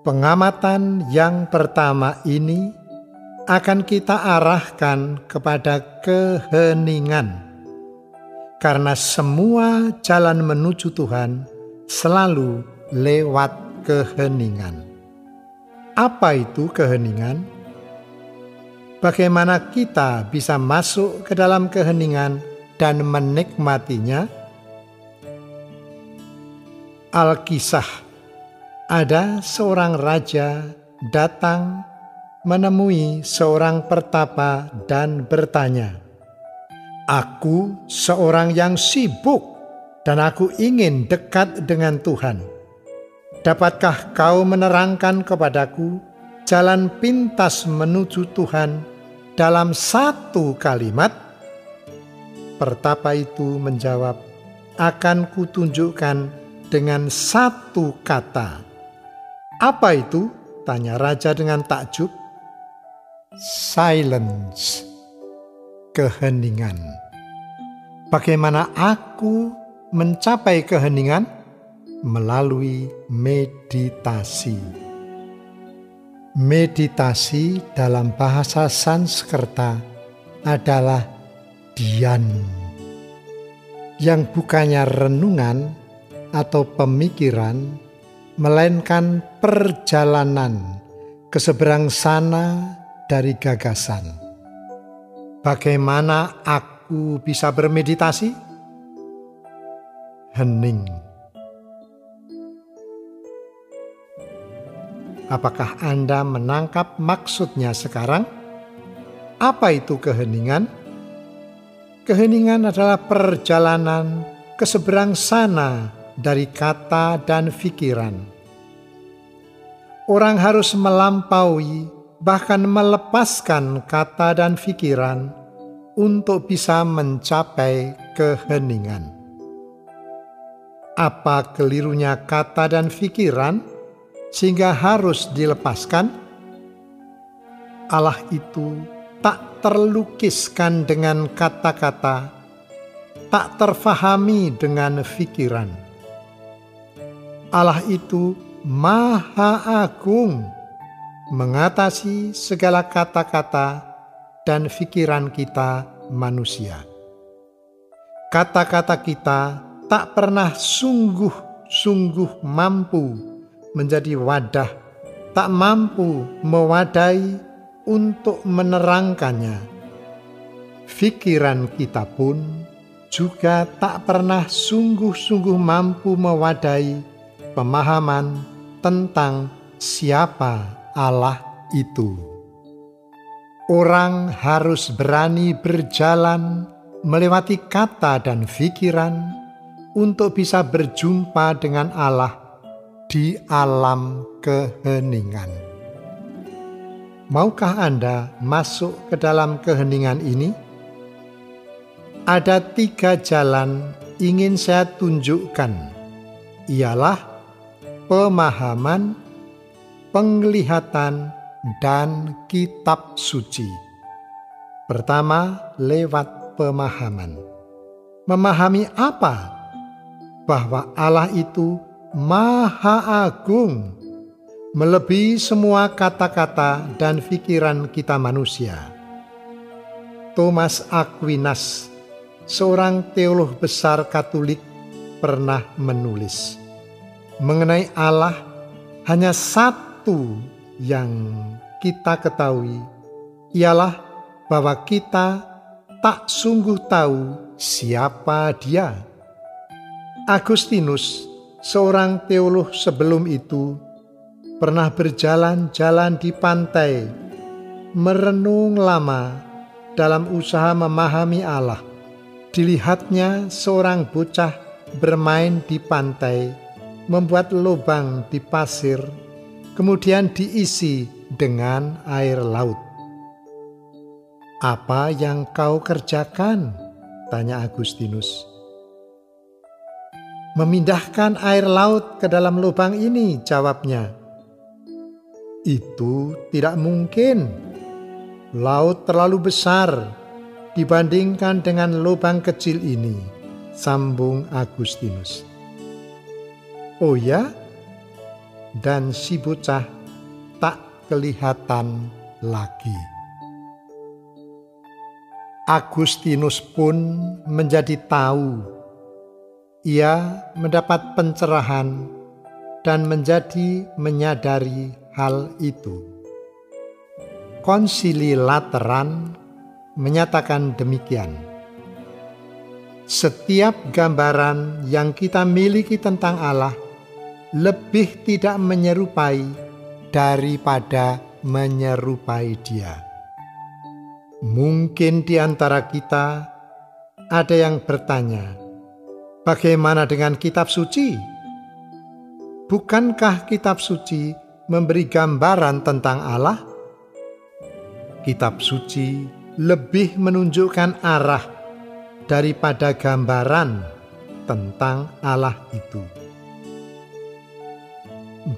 Pengamatan yang pertama ini akan kita arahkan kepada keheningan, karena semua jalan menuju Tuhan selalu lewat keheningan. Apa itu keheningan? Bagaimana kita bisa masuk ke dalam keheningan dan menikmatinya? Alkisah ada seorang raja datang menemui seorang pertapa dan bertanya, "Aku seorang yang sibuk dan aku ingin dekat dengan Tuhan. Dapatkah kau menerangkan kepadaku jalan pintas menuju Tuhan dalam satu kalimat?" Pertapa itu menjawab, "Akan kutunjukkan dengan satu kata." Apa itu? Tanya raja dengan takjub. Silence. Keheningan. Bagaimana aku mencapai keheningan? Melalui meditasi. Meditasi dalam bahasa Sanskerta adalah dian. Yang bukannya renungan atau pemikiran, melainkan perjalanan ke seberang sana dari gagasan. Bagaimana aku bisa bermeditasi? Hening. Apakah Anda menangkap maksudnya sekarang? Apa itu keheningan? Keheningan adalah perjalanan ke seberang sana dari kata dan pikiran. Orang harus melampaui, bahkan melepaskan kata dan pikiran untuk bisa mencapai keheningan. Apa kelirunya kata dan pikiran sehingga harus dilepaskan? Allah itu tak terlukiskan dengan kata-kata, tak terfahami dengan pikiran Allah itu Maha Agung, mengatasi segala kata-kata dan pikiran kita manusia. Kata-kata kita tak pernah sungguh-sungguh mampu menjadi wadah, tak mampu mewadai untuk menerangkannya. Pikiran kita pun juga tak pernah sungguh-sungguh mampu mewadai pemahaman tentang siapa Allah itu. Orang harus berani berjalan melewati kata dan pikiran untuk bisa berjumpa dengan Allah di alam keheningan. Maukah Anda masuk ke dalam keheningan ini? Ada tiga jalan ingin saya tunjukkan, ialah pemahaman, penglihatan, dan kitab suci. Pertama, lewat pemahaman. Memahami apa? Bahwa Allah itu Maha Agung, melebihi semua kata-kata dan pikiran kita manusia. Thomas Aquinas, seorang teolog besar Katolik, pernah menulis mengenai Allah hanya satu yang kita ketahui, ialah bahwa kita tak sungguh tahu siapa Dia. Agustinus, seorang teolog sebelum itu, pernah berjalan-jalan di pantai, merenung lama dalam usaha memahami Allah. Dilihatnya seorang bocah bermain di pantai membuat lubang di pasir, kemudian diisi dengan air laut. "Apa yang kau kerjakan?" tanya Agustinus. "Memindahkan air laut ke dalam lubang ini," jawabnya. "Itu tidak mungkin. Laut terlalu besar dibandingkan dengan lubang kecil ini," sambung Agustinus. Oh ya? dan si bocah tak kelihatan lagi. Agustinus pun menjadi tahu. Ia mendapat pencerahan dan menjadi menyadari hal itu. Konsili Lateran menyatakan demikian. Setiap gambaran yang kita miliki tentang Allah lebih tidak menyerupai daripada menyerupai Dia. Mungkin di antara kita ada yang bertanya, "Bagaimana dengan kitab suci?" Bukankah kitab suci memberi gambaran tentang Allah? Kitab suci lebih menunjukkan arah daripada gambaran tentang Allah itu.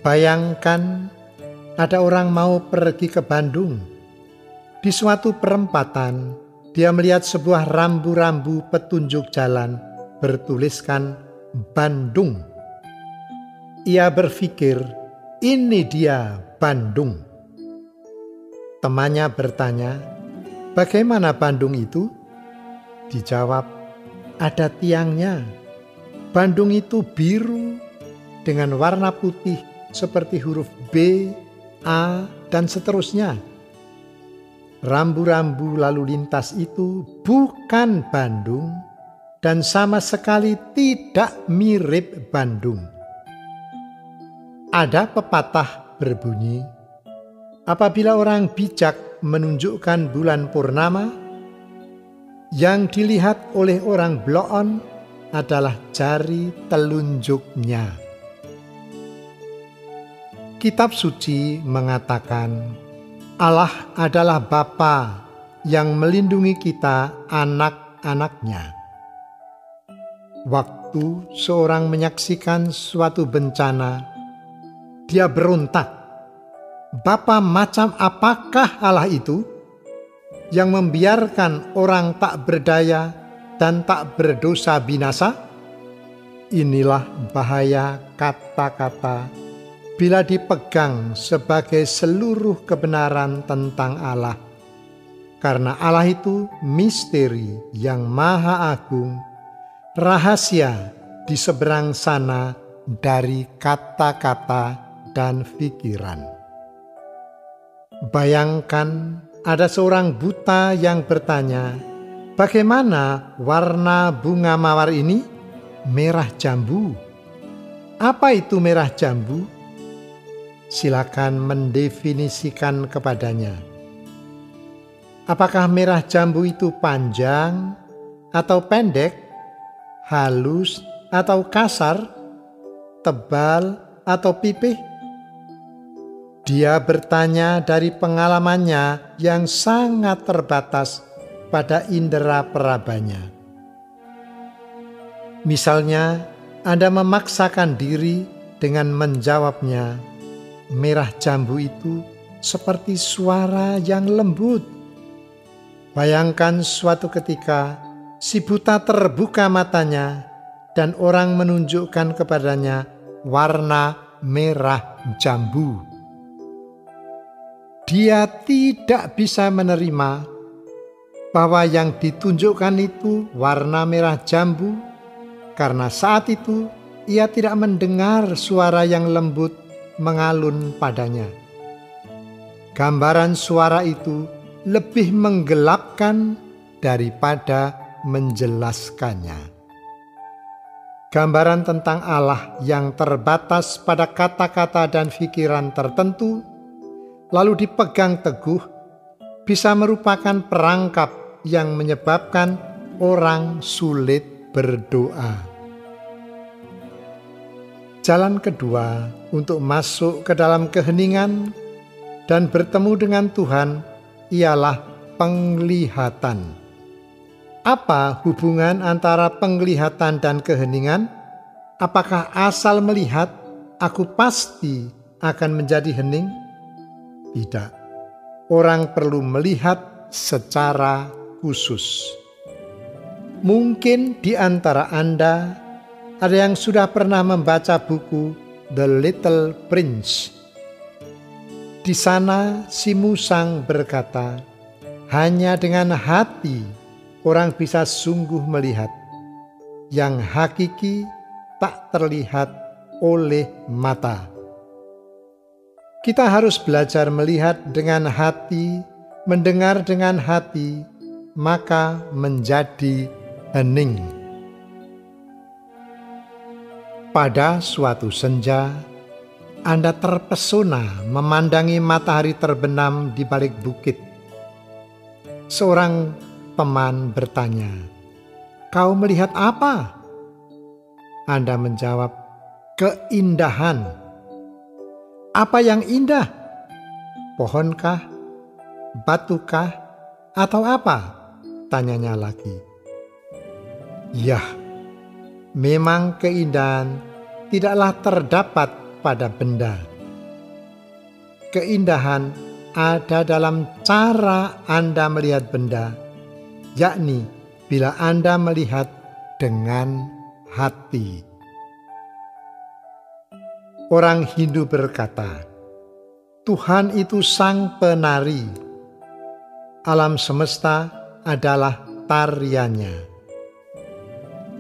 Bayangkan ada orang mau pergi ke Bandung. Di suatu perempatan, dia melihat sebuah rambu-rambu petunjuk jalan bertuliskan Bandung ia berpikir, "Ini dia Bandung." Temannya bertanya, "Bagaimana Bandung itu?" Dijawab, "Ada tiangnya. Bandung itu biru dengan warna putih seperti huruf B, A, dan seterusnya." Rambu-rambu lalu lintas itu bukan Bandung dan sama sekali tidak mirip Bandung. Ada pepatah berbunyi, apabila orang bijak menunjukkan bulan purnama, yang dilihat oleh orang bloon adalah jari telunjuknya. Kitab suci mengatakan, Allah adalah Bapa yang melindungi kita anak-anaknya. Waktu seorang menyaksikan suatu bencana, dia berontak. Bapa macam apakah Allah itu yang membiarkan orang tak berdaya dan tak berdosa binasa? Inilah bahaya kata-kata bila dipegang sebagai seluruh kebenaran tentang Allah. Karena Allah itu misteri yang maha agung, rahasia di seberang sana dari kata-kata dan pikiran. Bayangkan ada seorang buta yang bertanya, "Bagaimana warna bunga mawar ini?" Merah jambu. Apa itu merah jambu? Silakan mendefinisikan kepadanya. Apakah merah jambu itu panjang atau pendek, halus atau kasar, tebal atau pipih? Dia bertanya dari pengalamannya yang sangat terbatas pada indera perabanya. Misalnya, Anda memaksakan diri dengan menjawabnya, merah jambu itu seperti suara yang lembut. Bayangkan suatu ketika si buta terbuka matanya dan orang menunjukkan kepadanya warna merah jambu dia tidak bisa menerima bahwa yang ditunjukkan itu warna merah jambu, karena saat itu ia tidak mendengar suara yang lembut mengalun padanya. Gambaran suara itu lebih menggelapkan daripada menjelaskannya. Gambaran tentang Allah yang terbatas pada kata-kata dan pikiran tertentu lalu dipegang teguh, bisa merupakan perangkap yang menyebabkan orang sulit berdoa. Jalan kedua untuk masuk ke dalam keheningan dan bertemu dengan Tuhan ialah penglihatan. Apa hubungan antara penglihatan dan keheningan? Apakah asal melihat aku pasti akan menjadi hening? Tidak, orang perlu melihat secara khusus. Mungkin di antara Anda ada yang sudah pernah membaca buku The Little Prince. Di sana si musang berkata, hanya dengan hati orang bisa sungguh melihat. Yang hakiki tak terlihat oleh mata. Kita harus belajar melihat dengan hati, mendengar dengan hati, maka menjadi hening. Pada suatu senja, Anda terpesona memandangi matahari terbenam di balik bukit. Seorang teman bertanya, "Kau melihat apa?" Anda menjawab, "Keindahan." Apa yang indah? Pohonkah? Batukah? Atau apa? Tanyanya lagi. Yah, memang keindahan tidaklah terdapat pada benda. Keindahan ada dalam cara Anda melihat benda, yakni bila Anda melihat dengan hati. Orang Hindu berkata, "Tuhan itu sang penari, alam semesta adalah tariannya."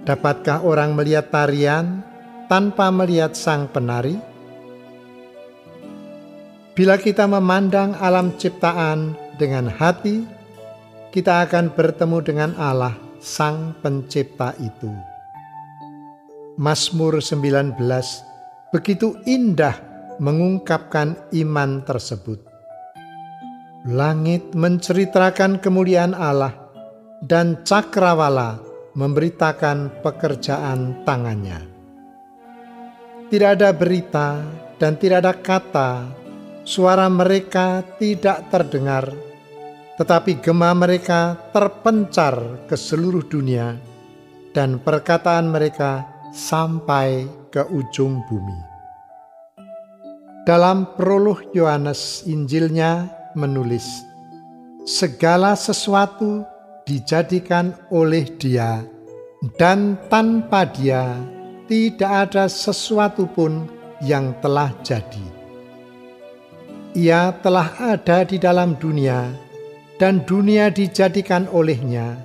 Dapatkah orang melihat tarian tanpa melihat sang penari? Bila kita memandang alam ciptaan dengan hati, kita akan bertemu dengan Allah, Sang Pencipta itu. Mazmur 19 begitu indah mengungkapkan iman tersebut. Langit menceritakan kemuliaan Allah dan cakrawala memberitakan pekerjaan tangannya. Tidak ada berita dan tidak ada kata, suara mereka tidak terdengar, tetapi gema mereka terpencar ke seluruh dunia, dan perkataan mereka sampai ke ujung bumi. Dalam prolog Yohanes Injilnya menulis, segala sesuatu dijadikan oleh Dia, dan tanpa Dia tidak ada sesuatu pun yang telah jadi. Ia telah ada di dalam dunia, dan dunia dijadikan olehnya,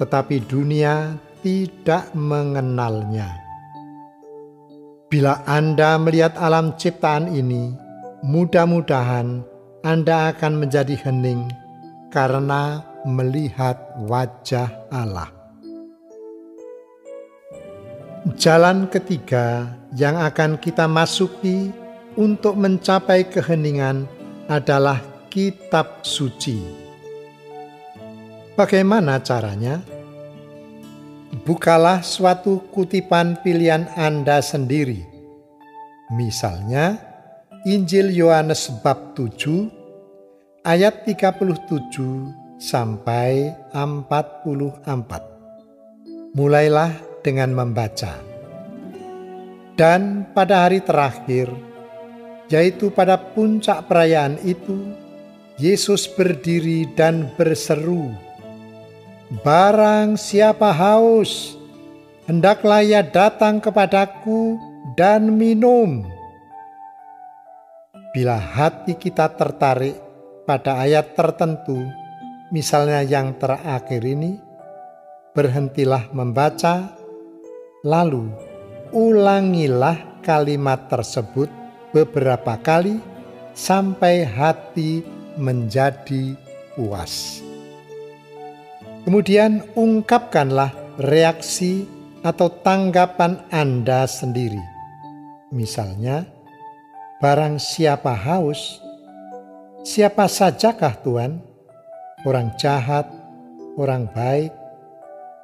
tetapi dunia tidak mengenalnya. Bila Anda melihat alam ciptaan ini, mudah-mudahan Anda akan menjadi hening karena melihat wajah Allah. Jalan ketiga yang akan kita masuki untuk mencapai keheningan adalah kitab suci. Bagaimana caranya? Bukalah suatu kutipan pilihan Anda sendiri. Misalnya, Injil Yohanes bab 7 ayat 37 sampai 44. Mulailah dengan membaca. Dan pada hari terakhir, yaitu pada puncak perayaan itu, Yesus berdiri dan berseru, Barang siapa haus, hendaklah ia datang kepadaku dan minum. Bila hati kita tertarik pada ayat tertentu, misalnya yang terakhir ini, berhentilah membaca, lalu ulangilah kalimat tersebut beberapa kali sampai hati menjadi puas. Kemudian ungkapkanlah reaksi atau tanggapan Anda sendiri. Misalnya, barang siapa haus, siapa sajakah Tuhan? Orang jahat, orang baik,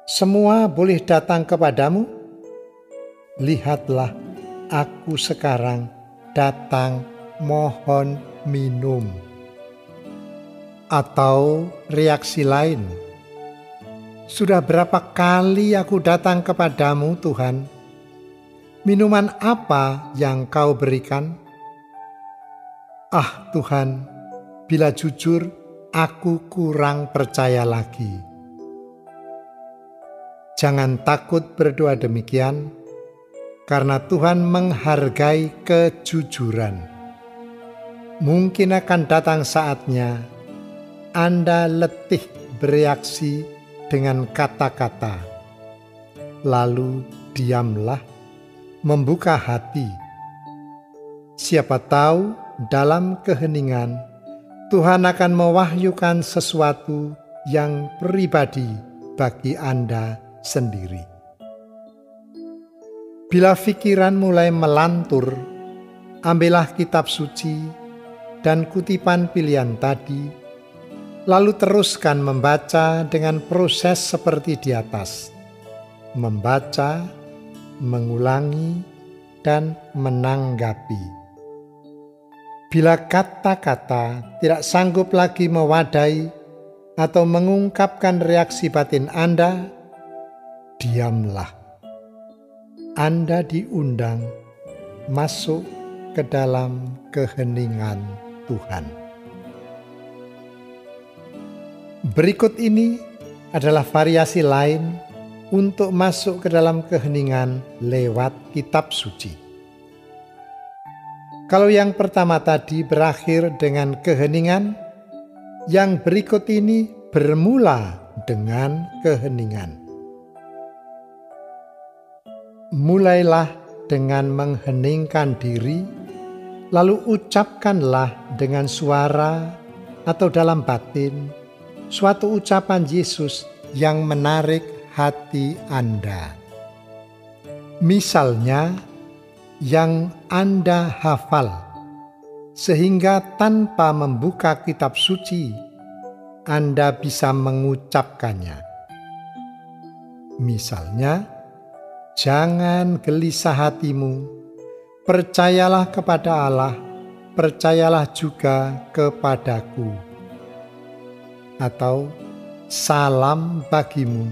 semua boleh datang kepadamu. Lihatlah, aku sekarang datang mohon minum. Atau reaksi lain, sudah berapa kali aku datang kepadamu, Tuhan? Minuman apa yang kau berikan? Ah, Tuhan, bila jujur, aku kurang percaya lagi. Jangan takut berdoa demikian, karena Tuhan menghargai kejujuran. Mungkin akan datang saatnya Anda letih bereaksi dengan kata-kata, lalu diamlah, membuka hati. Siapa tahu dalam keheningan Tuhan akan mewahyukan sesuatu yang pribadi bagi Anda sendiri. Bila pikiran mulai melantur, ambillah kitab suci dan kutipan pilihan tadi, lalu teruskan membaca dengan proses seperti di atas: membaca, mengulangi, dan menanggapi. Bila kata-kata tidak sanggup lagi mewadai atau mengungkapkan reaksi batin Anda, diamlah. Anda diundang masuk ke dalam keheningan Tuhan. Berikut ini adalah variasi lain untuk masuk ke dalam keheningan lewat kitab suci. Kalau yang pertama tadi berakhir dengan keheningan, yang berikut ini bermula dengan keheningan. Mulailah dengan mengheningkan diri lalu ucapkanlah dengan suara atau dalam batin suatu ucapan Yesus yang menarik hati Anda. Misalnya, yang Anda hafal, sehingga tanpa membuka kitab suci, Anda bisa mengucapkannya. Misalnya, jangan gelisah hatimu Percayalah kepada Allah, percayalah juga kepadaku. Atau salam bagimu,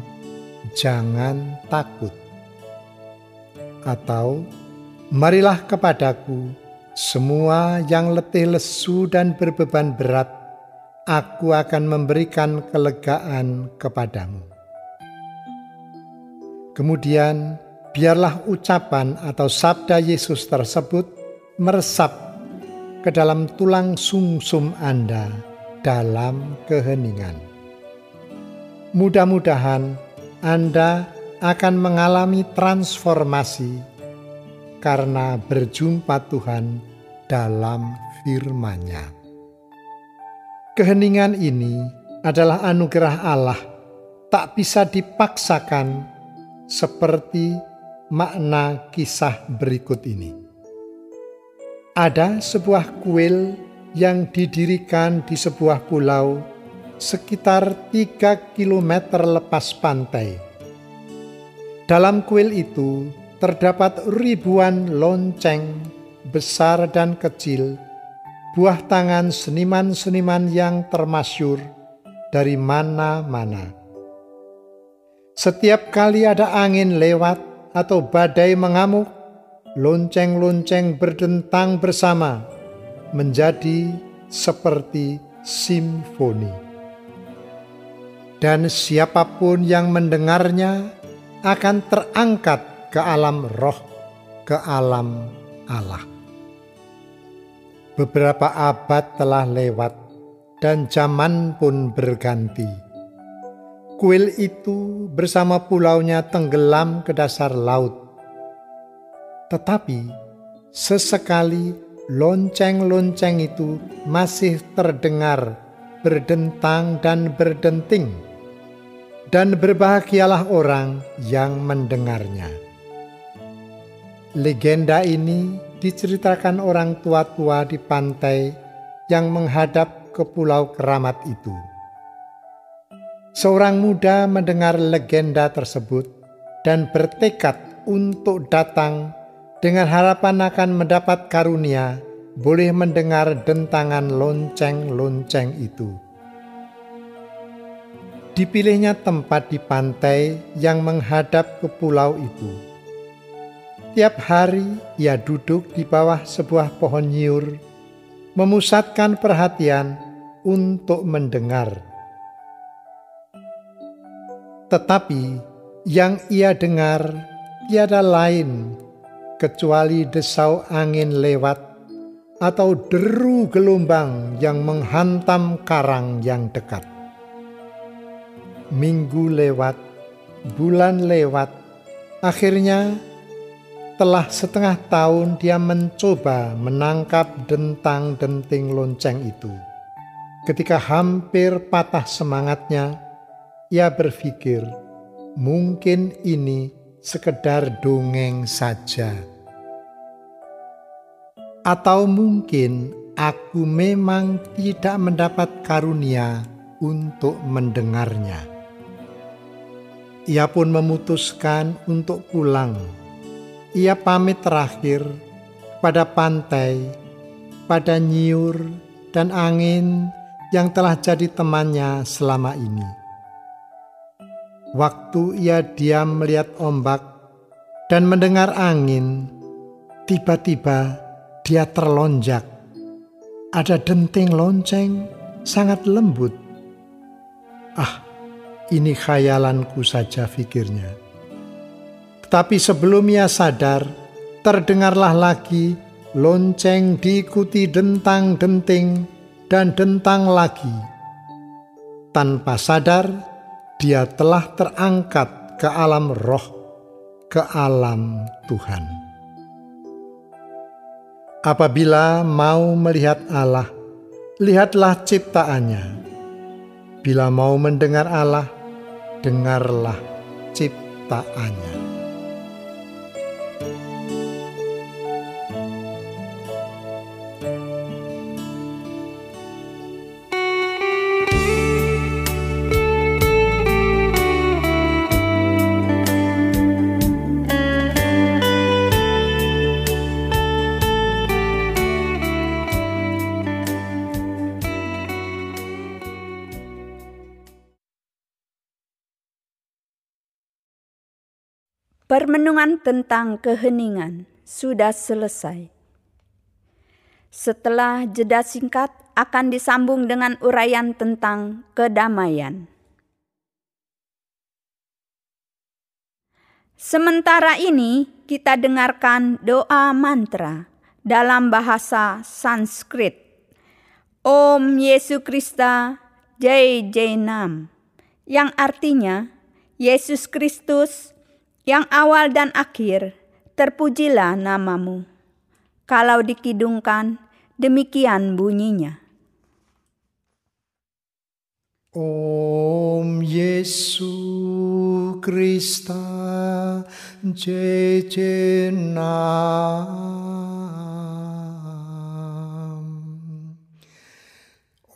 jangan takut. Atau marilah kepadaku semua yang letih lesu dan berbeban berat, aku akan memberikan kelegaan kepadamu. Kemudian biarlah ucapan atau sabda Yesus tersebut meresap ke dalam tulang sumsum Anda dalam keheningan. Mudah-mudahan Anda akan mengalami transformasi karena berjumpa Tuhan dalam firman-Nya. Keheningan ini adalah anugerah Allah, tak bisa dipaksakan seperti makna kisah berikut ini. Ada sebuah kuil yang didirikan di sebuah pulau sekitar 3 km lepas pantai. Dalam kuil itu terdapat ribuan lonceng besar dan kecil, buah tangan seniman-seniman yang termasyur dari mana-mana. Setiap kali ada angin lewat, atau badai mengamuk, lonceng-lonceng berdentang bersama menjadi seperti simfoni. Dan siapa pun yang mendengarnya akan terangkat ke alam roh, ke alam Allah. Beberapa abad telah lewat dan zaman pun berganti Kuil itu bersama pulaunya tenggelam ke dasar laut. Tetapi sesekali lonceng-lonceng itu masih terdengar berdentang dan berdenting. Dan berbahagialah orang yang mendengarnya. Legenda ini diceritakan orang tua-tua di pantai yang menghadap ke pulau keramat itu. Seorang muda mendengar legenda tersebut dan bertekad untuk datang dengan harapan akan mendapat karunia boleh mendengar dentangan lonceng-lonceng itu. Dipilihnya tempat di pantai yang menghadap ke pulau itu. Tiap hari ia duduk di bawah sebuah pohon nyiur, memusatkan perhatian untuk mendengar tetapi yang ia dengar tiada lain kecuali desau angin lewat atau deru gelombang yang menghantam karang yang dekat. Minggu lewat, bulan lewat, akhirnya telah setengah tahun dia mencoba menangkap dentang-denting lonceng itu. Ketika hampir patah semangatnya, ia berpikir, mungkin ini sekedar dongeng saja. Atau mungkin aku memang tidak mendapat karunia untuk mendengarnya. Ia pun memutuskan untuk pulang ia pamit terakhir pada pantai, pada nyiur dan angin yang telah jadi temannya selama ini. Waktu ia diam melihat ombak dan mendengar angin, tiba-tiba dia terlonjak. Ada denting lonceng sangat lembut. Ah, ini khayalanku saja pikirnya. Tapi sebelum ia sadar, terdengarlah lagi lonceng diikuti dentang-denting dan dentang lagi. Tanpa sadar, dia telah terangkat ke alam roh, ke alam Tuhan. Apabila mau melihat Allah, lihatlah ciptaannya. Bila mau mendengar Allah, dengarlah ciptaannya. Permenungan tentang keheningan sudah selesai. Setelah jeda singkat akan disambung dengan uraian tentang kedamaian. Sementara ini kita dengarkan doa mantra dalam bahasa Sanskrit. Om Yesus Krista Jai Jai Nam yang artinya Yesus Kristus yang awal dan akhir, terpujilah namamu. Kalau dikidungkan, demikian bunyinya. Om Yesus Krista jejenam.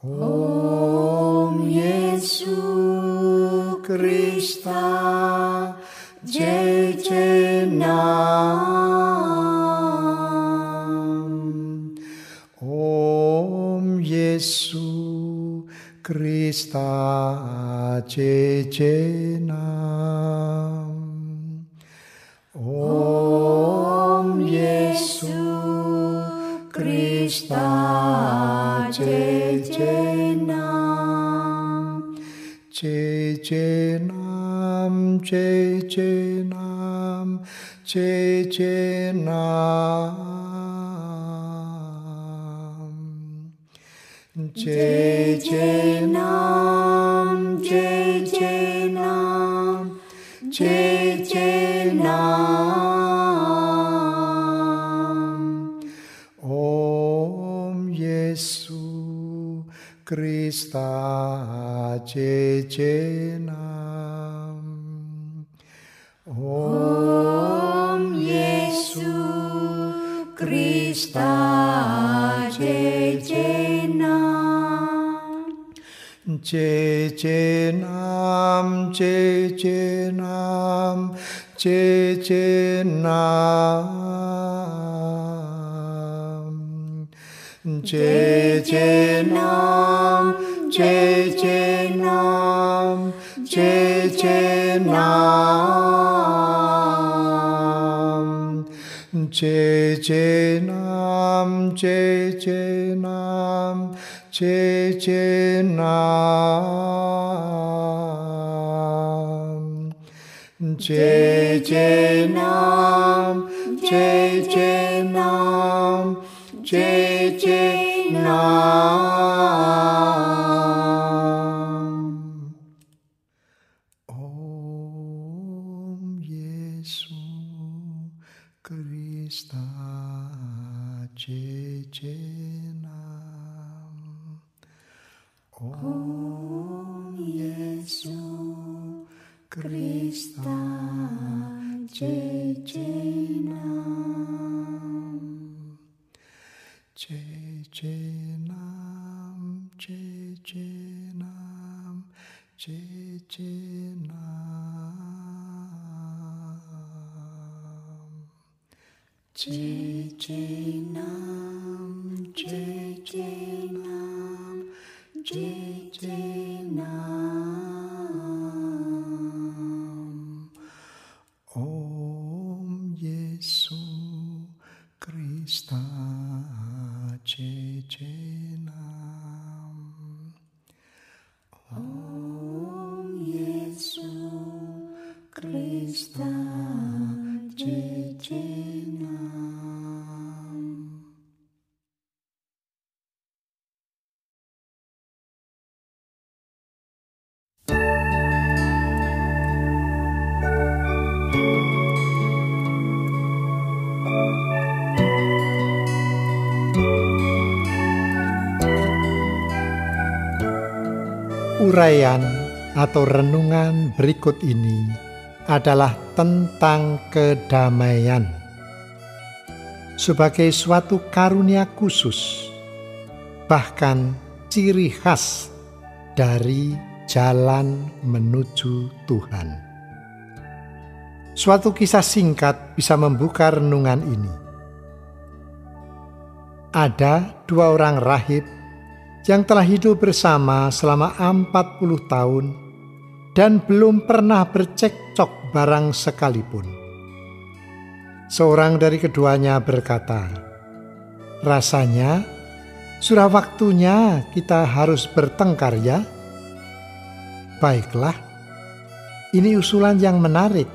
Om Yesus Krista JJ Nam Om Yesu Krista JJ Nam Om Yesu Krista JJ Nam JJ nam che che nam che che nam. Che che nam che che nam che che nam. Om Yesu Krista che chê chê nam chê chê nam chê chê nam. Chê chê nam chê chê nam chê chê nam. Chê chê nam chê chê chê chê na. Chê chê na. Chê chê na. Chê chê nam Nam, JJ Nam, JJ Nam. Uraian atau renungan berikut ini adalah tentang kedamaian sebagai suatu karunia khusus, bahkan ciri khas dari jalan menuju Tuhan. Suatu kisah singkat bisa membuka renungan ini. Ada dua orang rahib yang telah hidup bersama selama 40 tahun dan belum pernah bercekcok barang sekalipun. Seorang dari keduanya berkata, "Rasanya sudah waktunya kita harus bertengkar ya." Baiklah, ini usulan yang menarik.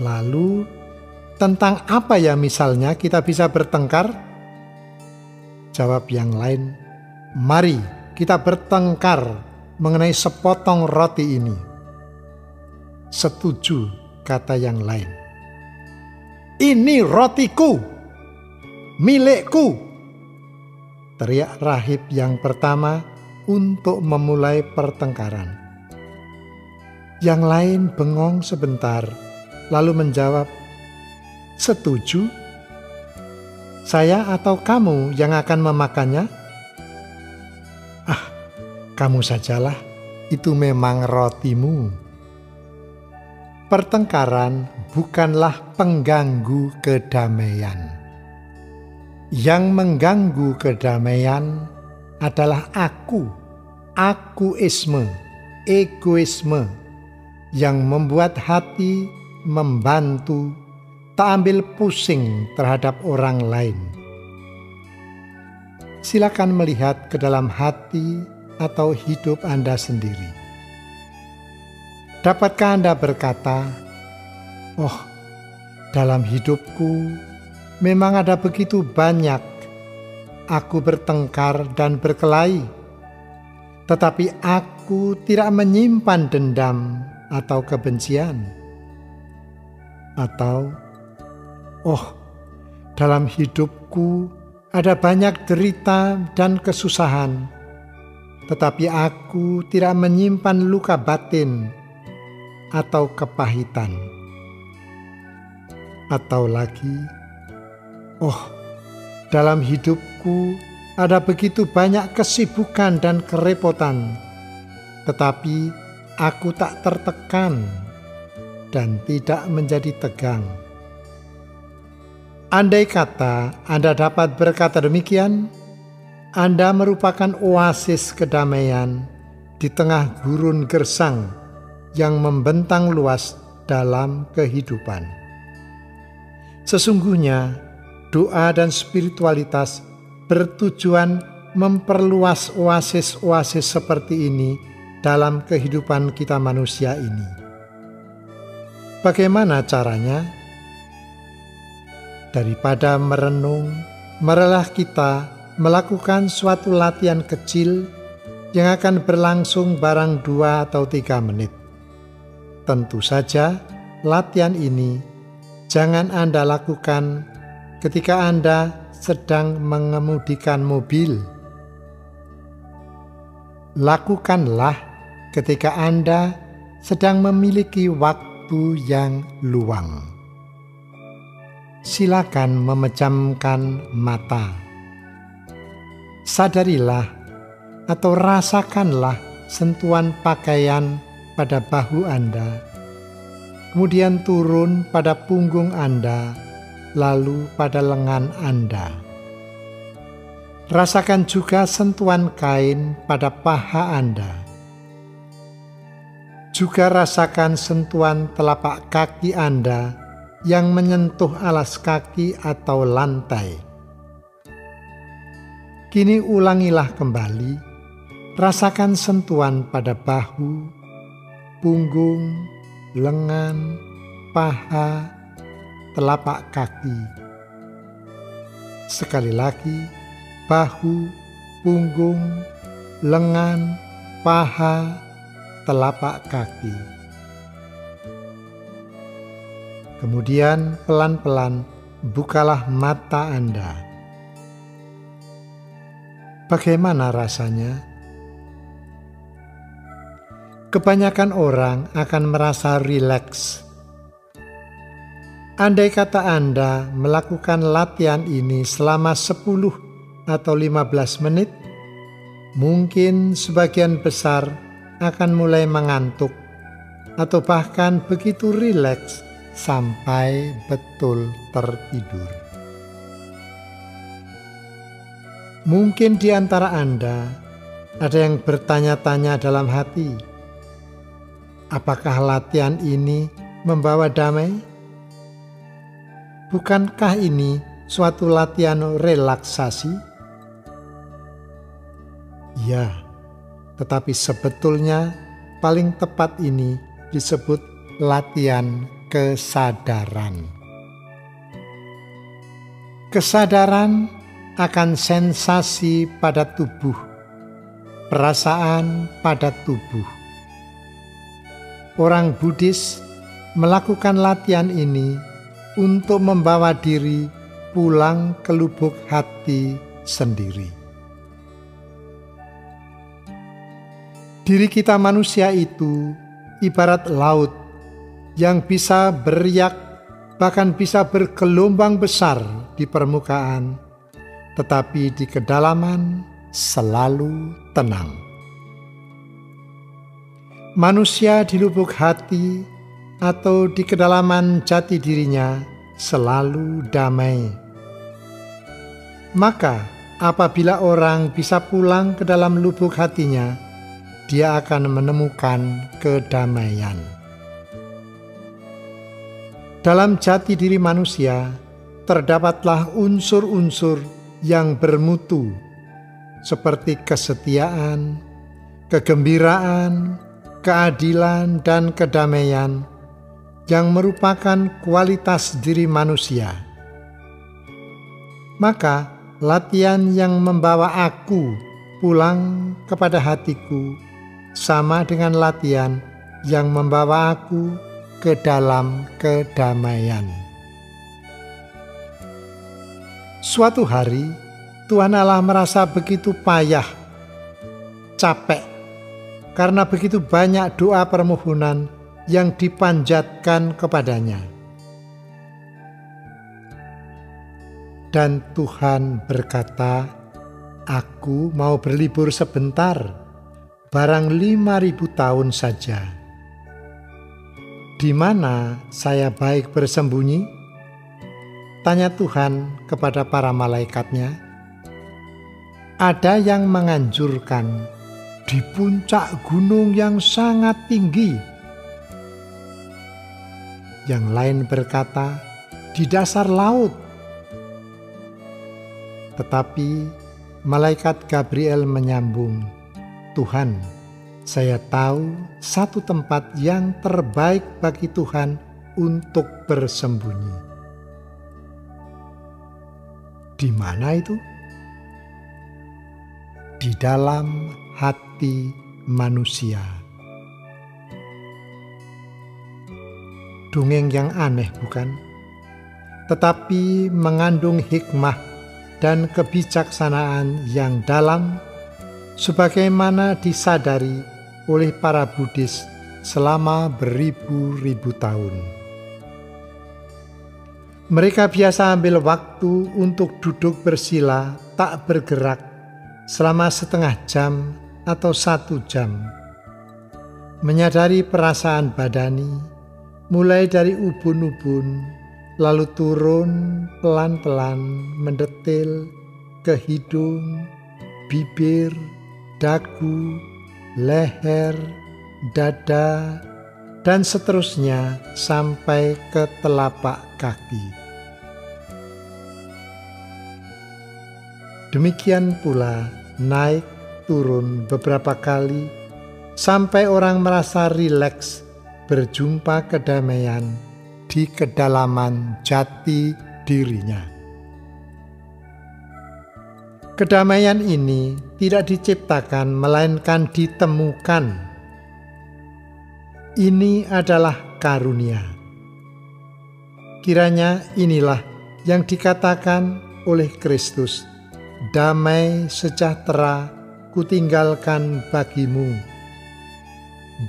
Lalu, tentang apa ya misalnya kita bisa bertengkar? Jawab yang lain, mari kita bertengkar mengenai sepotong roti ini. Setuju, kata yang lain. Ini rotiku, milikku. Teriak rahib yang pertama untuk memulai pertengkaran. Yang lain bengong sebentar, lalu menjawab, "Setuju." Saya atau kamu yang akan memakannya? Ah, kamu sajalah, itu memang rotimu. Pertengkaran bukanlah pengganggu kedamaian. Yang mengganggu kedamaian adalah aku, akuisme, egoisme yang membuat hati membantu tak ambil pusing terhadap orang lain. Silakan melihat ke dalam hati atau hidup Anda sendiri. Dapatkah Anda berkata, "Oh, dalam hidupku memang ada begitu banyak aku bertengkar dan berkelahi, tetapi aku tidak menyimpan dendam atau kebencian." Atau Oh, dalam hidupku ada banyak derita dan kesusahan, tetapi aku tidak menyimpan luka batin atau kepahitan. Atau lagi, oh, dalam hidupku ada begitu banyak kesibukan dan kerepotan, tetapi aku tak tertekan dan tidak menjadi tegang. Andai kata Anda dapat berkata demikian, Anda merupakan oasis kedamaian di tengah gurun gersang yang membentang luas dalam kehidupan. Sesungguhnya, doa dan spiritualitas bertujuan memperluas oasis-oasis seperti ini dalam kehidupan kita manusia ini. Bagaimana caranya? Daripada merenung, marilah kita melakukan suatu latihan kecil yang akan berlangsung barang dua atau tiga menit. Tentu saja, latihan ini jangan Anda lakukan ketika Anda sedang mengemudikan mobil. Lakukanlah ketika Anda sedang memiliki waktu yang luang. Silakan memejamkan mata. Sadarilah atau rasakanlah sentuhan pakaian pada bahu Anda, kemudian turun pada punggung Anda, lalu pada lengan Anda. Rasakan juga sentuhan kain pada paha Anda. Juga rasakan sentuhan telapak kaki Anda yang menyentuh alas kaki atau lantai. Kini ulangilah kembali, rasakan sentuhan pada bahu, punggung, lengan, paha, telapak kaki. Sekali lagi, bahu, punggung, lengan, paha, telapak kaki. Kemudian pelan-pelan bukalah mata Anda. Bagaimana rasanya? kebanyakan orang akan merasa rileks. Andai kata Anda melakukan latihan ini selama 10 atau 15 menit, mungkin sebagian besar akan mulai mengantuk atau bahkan begitu rileks sampai betul tertidur. Mungkin di antara Anda ada yang bertanya-tanya dalam hati, Apakah latihan ini membawa damai? Bukankah ini suatu latihan relaksasi? Ya, tetapi sebetulnya paling tepat ini disebut latihan kesadaran. Kesadaran akan sensasi pada tubuh, perasaan pada tubuh orang Buddhis melakukan latihan ini untuk membawa diri pulang ke lubuk hati sendiri. Diri kita manusia itu ibarat laut yang bisa beriak bahkan bisa bergelombang besar di permukaan, tetapi di kedalaman selalu tenang manusia di lubuk hati atau di kedalaman jati dirinya selalu damai. Maka, apabila orang bisa pulang ke dalam lubuk hatinya, dia akan menemukan kedamaian. Dalam jati diri manusia, terdapatlah unsur-unsur yang bermutu, seperti kesetiaan, kegembiraan, keadilan, dan kedamaian yang merupakan kualitas diri manusia. Maka, latihan yang membawa aku pulang kepada hatiku sama dengan latihan yang membawa aku ke dalam kedamaian. Suatu hari, Tuhan Allah merasa begitu payah, capek, karena begitu banyak doa permohonan yang dipanjatkan kepadanya. Dan Tuhan berkata, Aku mau berlibur sebentar, barang lima ribu tahun saja. Di mana saya baik bersembunyi? Tanya Tuhan kepada para malaikatnya. Ada yang menganjurkan di puncak gunung yang sangat tinggi. Yang lain berkata, di dasar laut. Tetapi malaikat Gabriel menyambung, "Tuhan, saya tahu satu tempat yang terbaik bagi Tuhan untuk bersembunyi." Di mana itu? Di dalam hati manusia. Dongeng yang aneh, bukan? Tetapi mengandung hikmah dan kebijaksanaan yang dalam, sebagaimana disadari oleh para Buddhis selama beribu-ribu tahun. Mereka biasa ambil waktu untuk duduk bersila, tak bergerak, selama setengah jam atau satu jam. Menyadari perasaan badani, mulai dari ubun-ubun, lalu turun pelan-pelan mendetil ke hidung, bibir, dagu, leher, dada, dan seterusnya sampai ke telapak kaki. Demikian pula naik turun beberapa kali sampai orang merasa rileks berjumpa kedamaian di kedalaman jati dirinya. Kedamaian ini tidak diciptakan melainkan ditemukan. Ini adalah karunia. Kiranya inilah yang dikatakan oleh Kristus damai sejahtera kutinggalkan bagimu.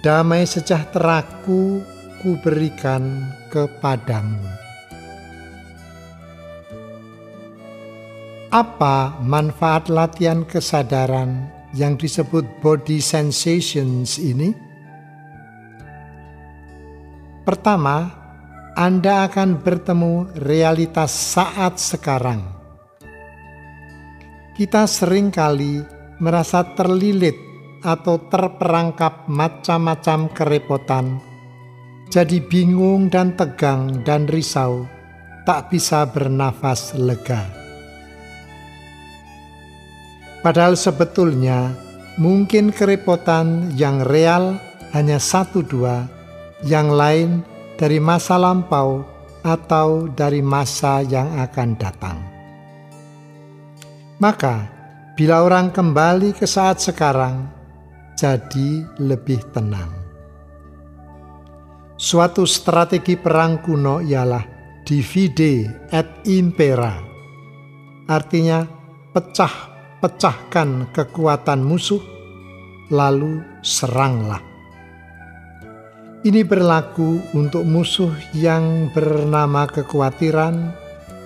Damai sejahteraku kuberikan kepadamu. Apa manfaat latihan kesadaran yang disebut body sensations ini? Pertama, Anda akan bertemu realitas saat sekarang kita sering kali merasa terlilit atau terperangkap macam-macam kerepotan, jadi bingung dan tegang dan risau, tak bisa bernafas lega. Padahal sebetulnya mungkin kerepotan yang real hanya satu dua, yang lain dari masa lampau atau dari masa yang akan datang. Maka, bila orang kembali ke saat sekarang, jadi lebih tenang. Suatu strategi perang kuno ialah divide et impera, artinya pecah-pecahkan kekuatan musuh, lalu seranglah. Ini berlaku untuk musuh yang bernama kekhawatiran,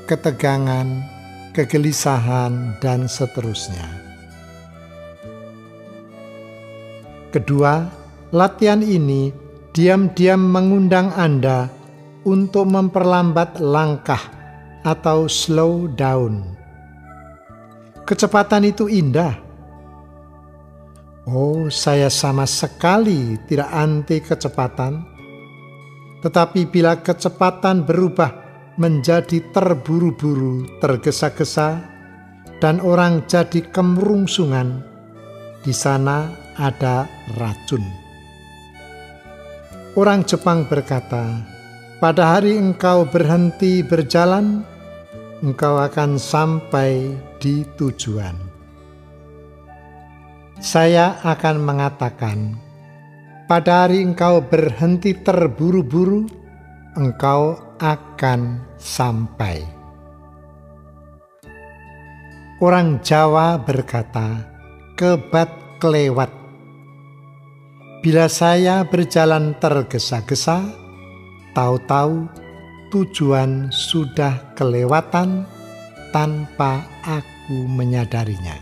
ketegangan, kegelisahan, dan seterusnya. Kedua, latihan ini diam-diam mengundang Anda untuk memperlambat langkah atau slow down. Kecepatan itu indah. Oh, saya sama sekali tidak anti kecepatan. Tetapi bila kecepatan berubah menjadi terburu-buru, tergesa-gesa, dan orang jadi kemerungsungan. Di sana ada racun. Orang Jepang berkata, "Pada hari engkau berhenti berjalan, engkau akan sampai di tujuan." Saya akan mengatakan, "Pada hari engkau berhenti terburu-buru, engkau akan sampai. Orang Jawa berkata, kebat kelewat. Bila saya berjalan tergesa-gesa, tahu-tahu tujuan sudah kelewatan tanpa aku menyadarinya.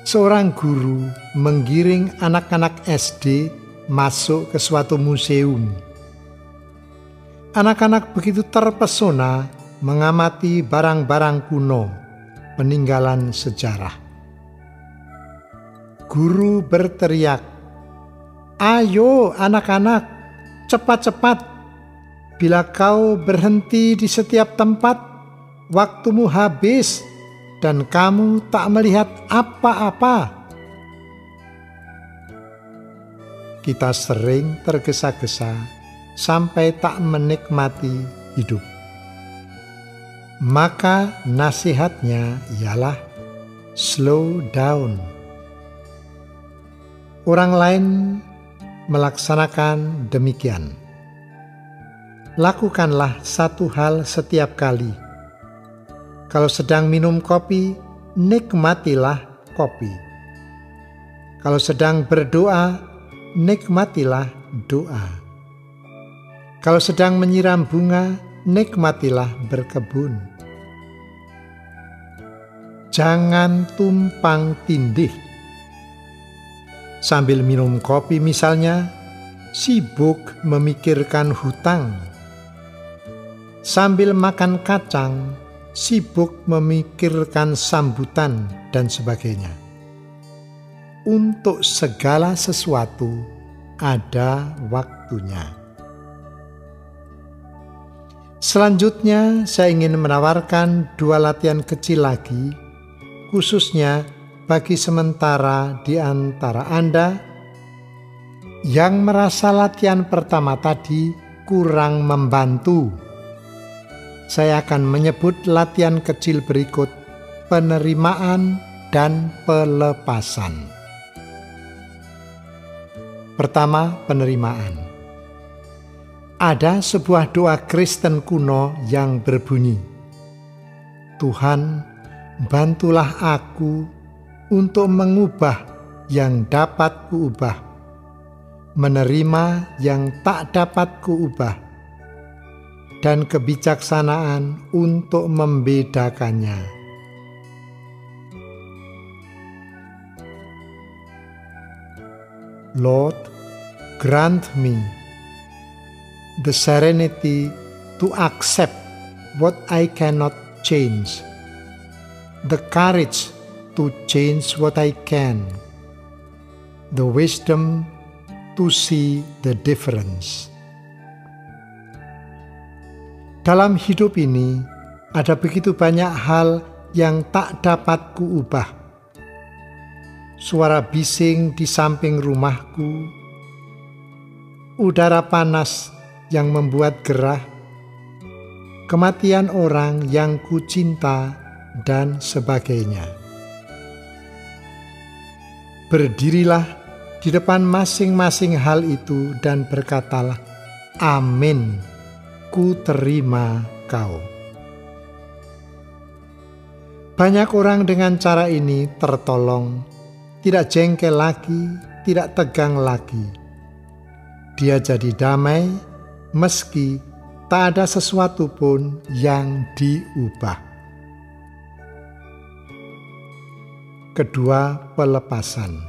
Seorang guru menggiring anak-anak SD masuk ke suatu museum Anak-anak begitu terpesona mengamati barang-barang kuno, peninggalan sejarah. Guru berteriak, "Ayo, anak-anak, cepat-cepat! Bila kau berhenti di setiap tempat, waktumu habis dan kamu tak melihat apa-apa." Kita sering tergesa-gesa sampai tak menikmati hidup. Maka nasihatnya ialah slow down. Orang lain melaksanakan demikian. Lakukanlah satu hal setiap kali. Kalau sedang minum kopi, nikmatilah kopi. Kalau sedang berdoa, nikmatilah doa. Kalau sedang menyiram bunga, nikmatilah berkebun. Jangan tumpang tindih. Sambil minum kopi misalnya, sibuk memikirkan hutang sambil makan kacang, sibuk memikirkan sambutan, dan sebagainya. Untuk segala sesuatu ada waktunya. Selanjutnya, saya ingin menawarkan dua latihan kecil lagi, khususnya bagi sementara di antara Anda yang merasa latihan pertama tadi kurang membantu saya akan menyebut latihan kecil berikut: penerimaan dan pelepasan. Pertama, penerimaan. Ada sebuah doa Kristen kuno yang berbunyi, "Tuhan, bantulah aku untuk mengubah yang dapat kuubah, menerima yang tak dapat kuubah." dan kebijaksanaan untuk membedakannya. Lord, grant me the serenity to accept what I cannot change, the courage to change what I can, the wisdom to see the difference. Dalam hidup ini, ada begitu banyak hal yang tak dapat kuubah. Suara bising di samping rumahku, udara panas yang membuat gerah, kematian orang yang kucinta, dan sebagainya. Berdirilah di depan masing-masing hal itu dan berkatalah, Amin ku terima kau. Banyak orang dengan cara ini tertolong, tidak jengkel lagi, tidak tegang lagi. Dia jadi damai meski tak ada sesuatu pun yang diubah. Kedua, pelepasan.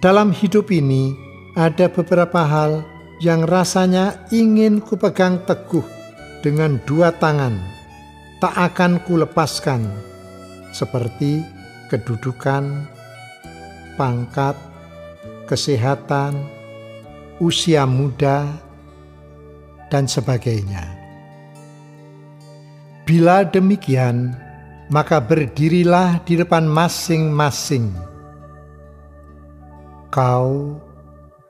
Dalam hidup ini ada beberapa hal yang rasanya ingin kupegang teguh dengan dua tangan, tak akan kulepaskan, seperti kedudukan, pangkat, kesehatan, usia muda, dan sebagainya. Bila demikian, maka berdirilah di depan masing-masing. Kau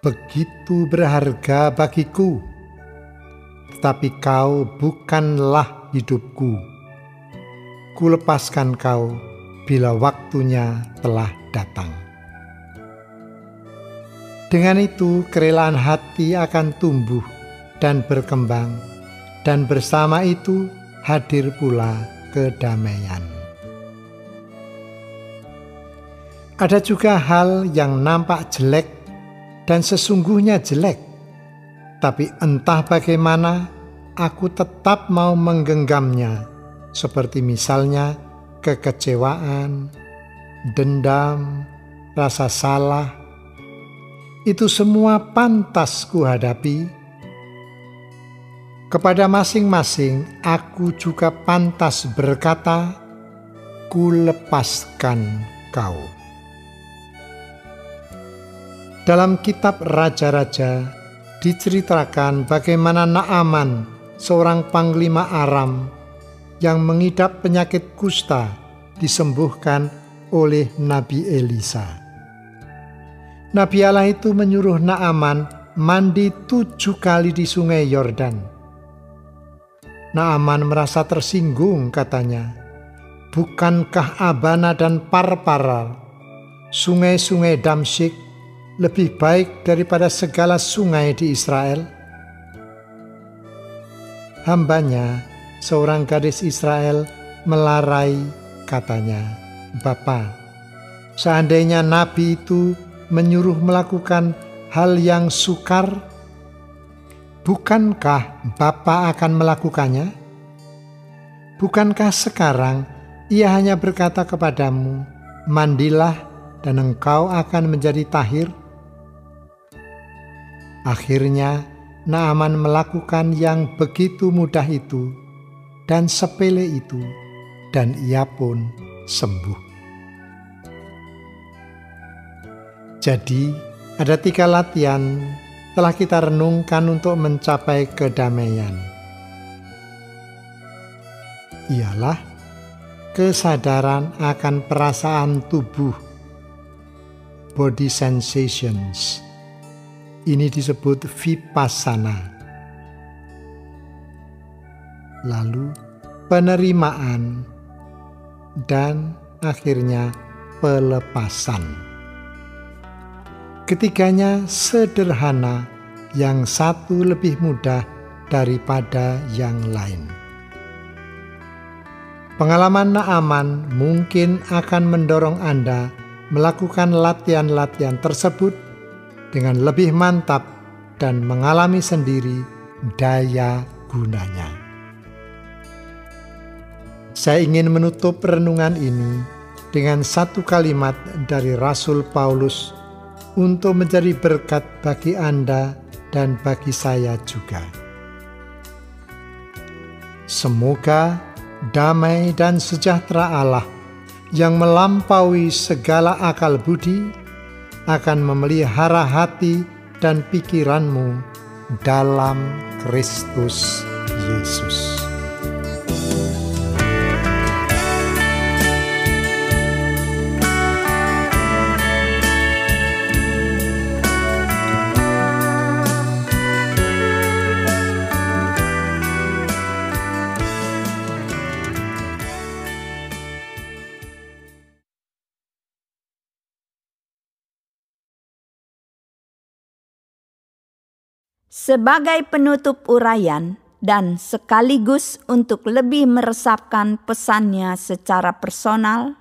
begitu berharga bagiku, tetapi kau bukanlah hidupku. Kulepaskan kau bila waktunya telah datang. Dengan itu, kerelaan hati akan tumbuh dan berkembang, dan bersama itu hadir pula kedamaian. Ada juga hal yang nampak jelek dan sesungguhnya jelek. Tapi entah bagaimana, aku tetap mau menggenggamnya, seperti misalnya kekecewaan, dendam, rasa salah. Itu semua pantas kuhadapi. Kepada masing-masing, aku juga pantas berkata, "Ku lepaskan kau." Dalam kitab Raja-Raja diceritakan bagaimana Naaman, seorang panglima Aram yang mengidap penyakit kusta, disembuhkan oleh Nabi Elisa. Nabi Allah itu menyuruh Naaman mandi tujuh kali di sungai Yordan. Naaman merasa tersinggung katanya. Bukankah Abana dan Parpara, sungai-sungai Damsyik, lebih baik daripada segala sungai di Israel? Hambanya, seorang gadis Israel, melarai katanya, Bapa, seandainya nabi itu menyuruh melakukan hal yang sukar, bukankah Bapa akan melakukannya? Bukankah sekarang ia hanya berkata kepadamu, "Mandilah, dan engkau akan menjadi tahir." Akhirnya, Naaman melakukan yang begitu mudah itu dan sepele itu, dan ia pun sembuh. Jadi, ada tiga latihan telah kita renungkan untuk mencapai kedamaian. Ialah kesadaran akan perasaan tubuh, body sensations. Ini disebut vipassana. Lalu penerimaan dan akhirnya pelepasan. Ketiganya sederhana, yang satu lebih mudah daripada yang lain. Pengalaman Naaman mungkin akan mendorong Anda melakukan latihan-latihan tersebut dengan lebih mantap dan mengalami sendiri daya gunanya. Saya ingin menutup renungan ini dengan satu kalimat dari Rasul Paulus untuk menjadi berkat bagi Anda dan bagi saya juga. Semoga damai dan sejahtera Allah yang melampaui segala akal budi akan memelihara hati dan pikiranmu dalam Kristus Yesus. Sebagai penutup uraian dan sekaligus untuk lebih meresapkan pesannya secara personal,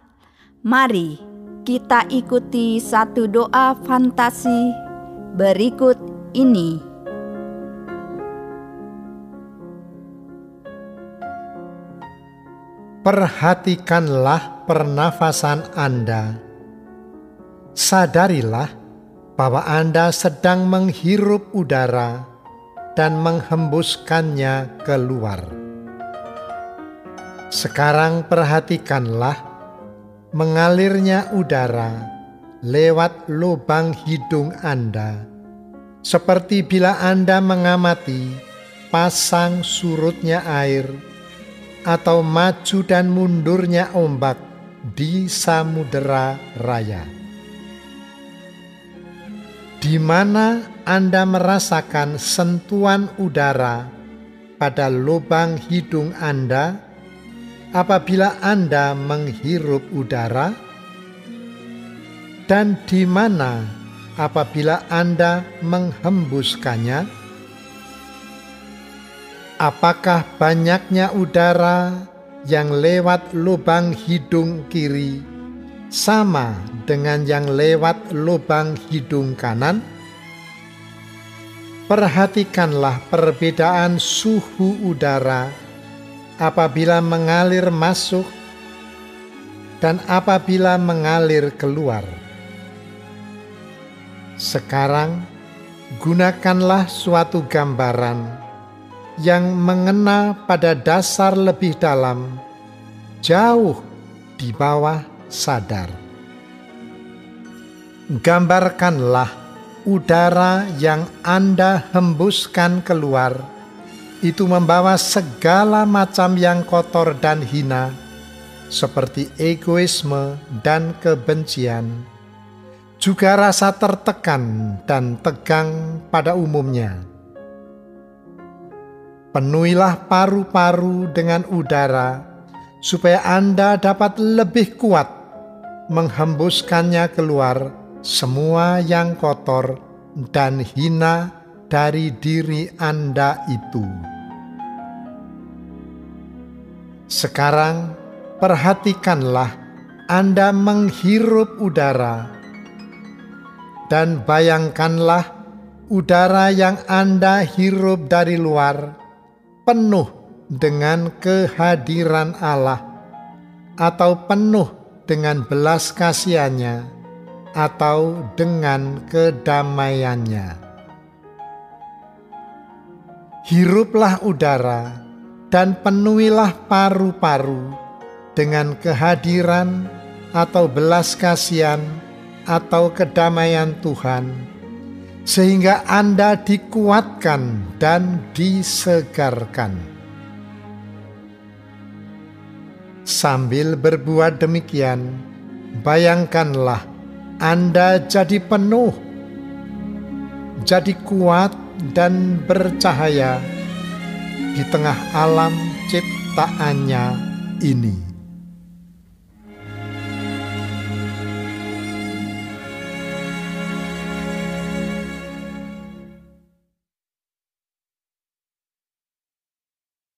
mari kita ikuti satu doa fantasi berikut ini. Perhatikanlah pernafasan Anda. Sadarilah bahwa Anda sedang menghirup udara dan menghembuskannya keluar. Sekarang perhatikanlah mengalirnya udara lewat lubang hidung Anda, seperti bila Anda mengamati pasang surutnya air atau maju dan mundurnya ombak di samudera raya di mana Anda merasakan sentuhan udara pada lubang hidung Anda apabila Anda menghirup udara, dan di mana apabila Anda menghembuskannya. Apakah banyaknya udara yang lewat lubang hidung kiri sama dengan yang lewat lubang hidung kanan? Perhatikanlah perbedaan suhu udara apabila mengalir masuk dan apabila mengalir keluar. Sekarang, gunakanlah suatu gambaran yang mengena pada dasar lebih dalam, jauh di bawah sadar. Gambarkanlah udara yang Anda hembuskan keluar, itu membawa segala macam yang kotor dan hina, seperti egoisme dan kebencian, juga rasa tertekan dan tegang pada umumnya. Penuhilah paru-paru dengan udara, supaya Anda dapat lebih kuat menghembuskannya keluar semua yang kotor dan hina dari diri Anda itu. Sekarang, perhatikanlah Anda menghirup udara, dan bayangkanlah udara yang Anda hirup dari luar penuh dengan kehadiran Allah atau penuh dengan belas kasihannya atau dengan kedamaiannya. Hiruplah udara dan penuhilah paru-paru dengan kehadiran atau belas kasihan atau kedamaian Tuhan sehingga Anda dikuatkan dan disegarkan. Sambil berbuat demikian, bayangkanlah Anda jadi penuh, jadi kuat dan bercahaya di tengah alam ciptaannya ini.